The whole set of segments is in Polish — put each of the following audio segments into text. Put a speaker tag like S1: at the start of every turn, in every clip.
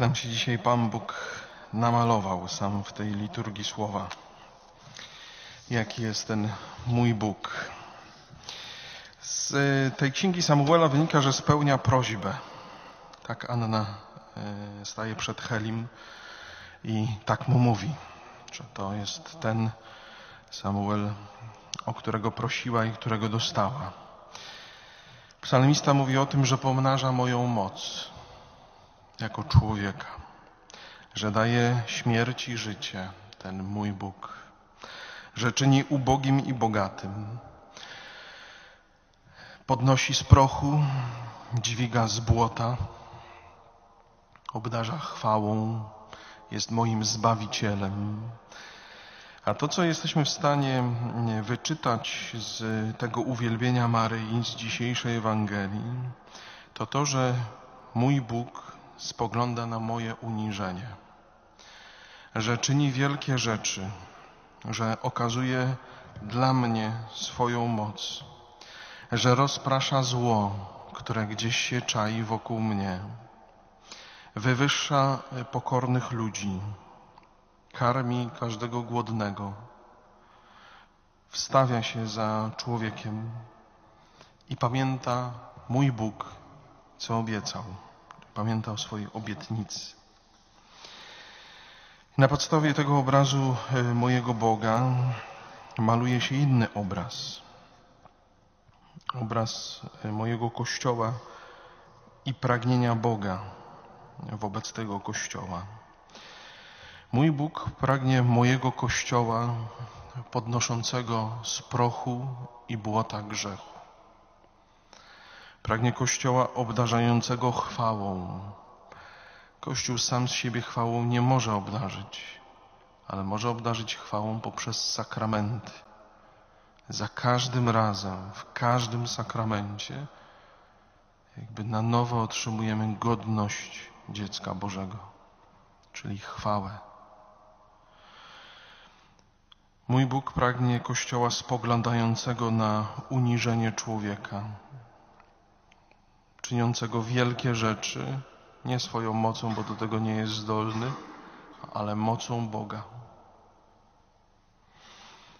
S1: nam się dzisiaj Pan Bóg namalował sam w tej liturgii słowa. Jaki jest ten mój Bóg. Z tej księgi Samuela wynika, że spełnia prośbę. Tak Anna e, staje przed Helim i tak mu mówi, że to jest ten Samuel, o którego prosiła i którego dostała. Psalmista mówi o tym, że pomnaża moją moc jako człowieka, że daje śmierć i życie, ten mój Bóg, że czyni ubogim i bogatym, podnosi z prochu, dźwiga z błota, obdarza chwałą, jest moim zbawicielem. A to, co jesteśmy w stanie wyczytać z tego uwielbienia Maryi, z dzisiejszej Ewangelii, to to, że mój Bóg spogląda na moje uniżenie, że czyni wielkie rzeczy, że okazuje dla mnie swoją moc, że rozprasza zło, które gdzieś się czai wokół mnie, wywyższa pokornych ludzi, karmi każdego głodnego, wstawia się za człowiekiem i pamięta mój Bóg, co obiecał. Pamięta o swojej obietnicy. Na podstawie tego obrazu mojego Boga maluje się inny obraz. Obraz mojego Kościoła i pragnienia Boga wobec tego Kościoła. Mój Bóg pragnie mojego Kościoła podnoszącego z prochu i błota grzechu. Pragnie Kościoła obdarzającego chwałą. Kościół sam z siebie chwałą nie może obdarzyć, ale może obdarzyć chwałą poprzez sakramenty. Za każdym razem, w każdym sakramencie, jakby na nowo otrzymujemy godność dziecka Bożego, czyli chwałę. Mój Bóg pragnie Kościoła spoglądającego na uniżenie człowieka, czyniącego wielkie rzeczy, nie swoją mocą, bo do tego nie jest zdolny, ale mocą Boga.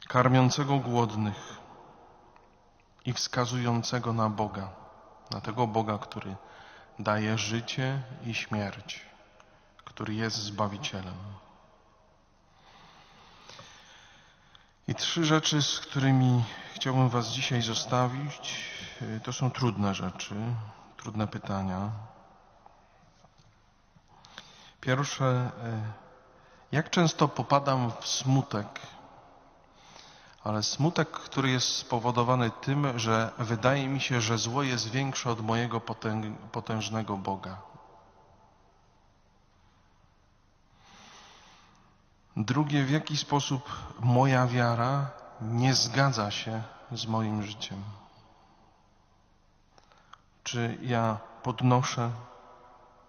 S1: Karmiącego głodnych i wskazującego na Boga, na tego Boga, który daje życie i śmierć, który jest Zbawicielem. I trzy rzeczy, z którymi chciałbym Was dzisiaj zostawić, to są trudne rzeczy, trudne pytania. Pierwsze, jak często popadam w smutek, ale smutek, który jest spowodowany tym, że wydaje mi się, że zło jest większe od mojego potężnego Boga. Drugie, w jaki sposób moja wiara nie zgadza się z moim życiem. Czy ja podnoszę,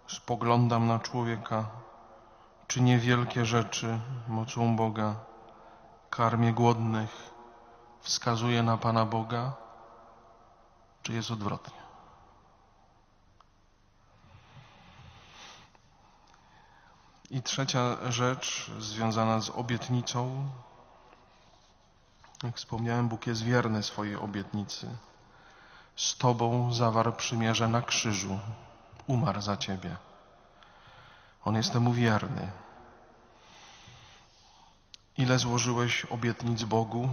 S1: spoglądam na człowieka, czy niewielkie rzeczy mocą Boga, karmię głodnych, wskazuję na Pana Boga, czy jest odwrotnie? I trzecia rzecz związana z obietnicą. Jak wspomniałem, Bóg jest wierny swojej obietnicy. Z Tobą zawarł przymierze na krzyżu. Umarł za Ciebie. On jest temu wierny. Ile złożyłeś obietnic Bogu?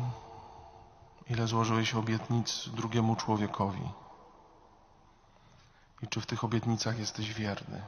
S1: Ile złożyłeś obietnic drugiemu człowiekowi? I czy w tych obietnicach jesteś wierny?